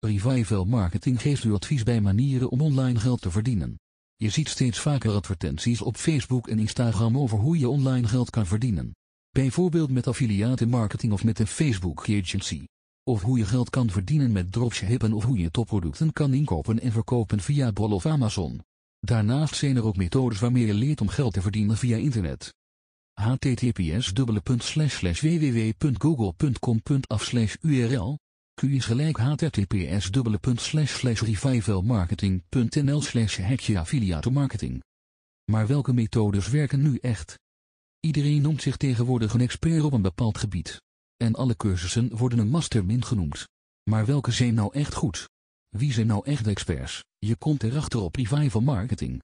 Revival Marketing geeft u advies bij manieren om online geld te verdienen. Je ziet steeds vaker advertenties op Facebook en Instagram over hoe je online geld kan verdienen. Bijvoorbeeld met affiliatenmarketing of met een Facebook agency. Of hoe je geld kan verdienen met dropshippen of hoe je topproducten kan inkopen en verkopen via Bol of Amazon. Daarnaast zijn er ook methodes waarmee je leert om geld te verdienen via internet. https www.google.com.af url Q is gelijk https revivalmarketing.nl slash hekje affiliate marketing. Maar welke methodes werken nu echt? Iedereen noemt zich tegenwoordig een expert op een bepaald gebied. En alle cursussen worden een mastermind genoemd. Maar welke zijn nou echt goed? Wie zijn nou echt experts? Je komt erachter op revival marketing.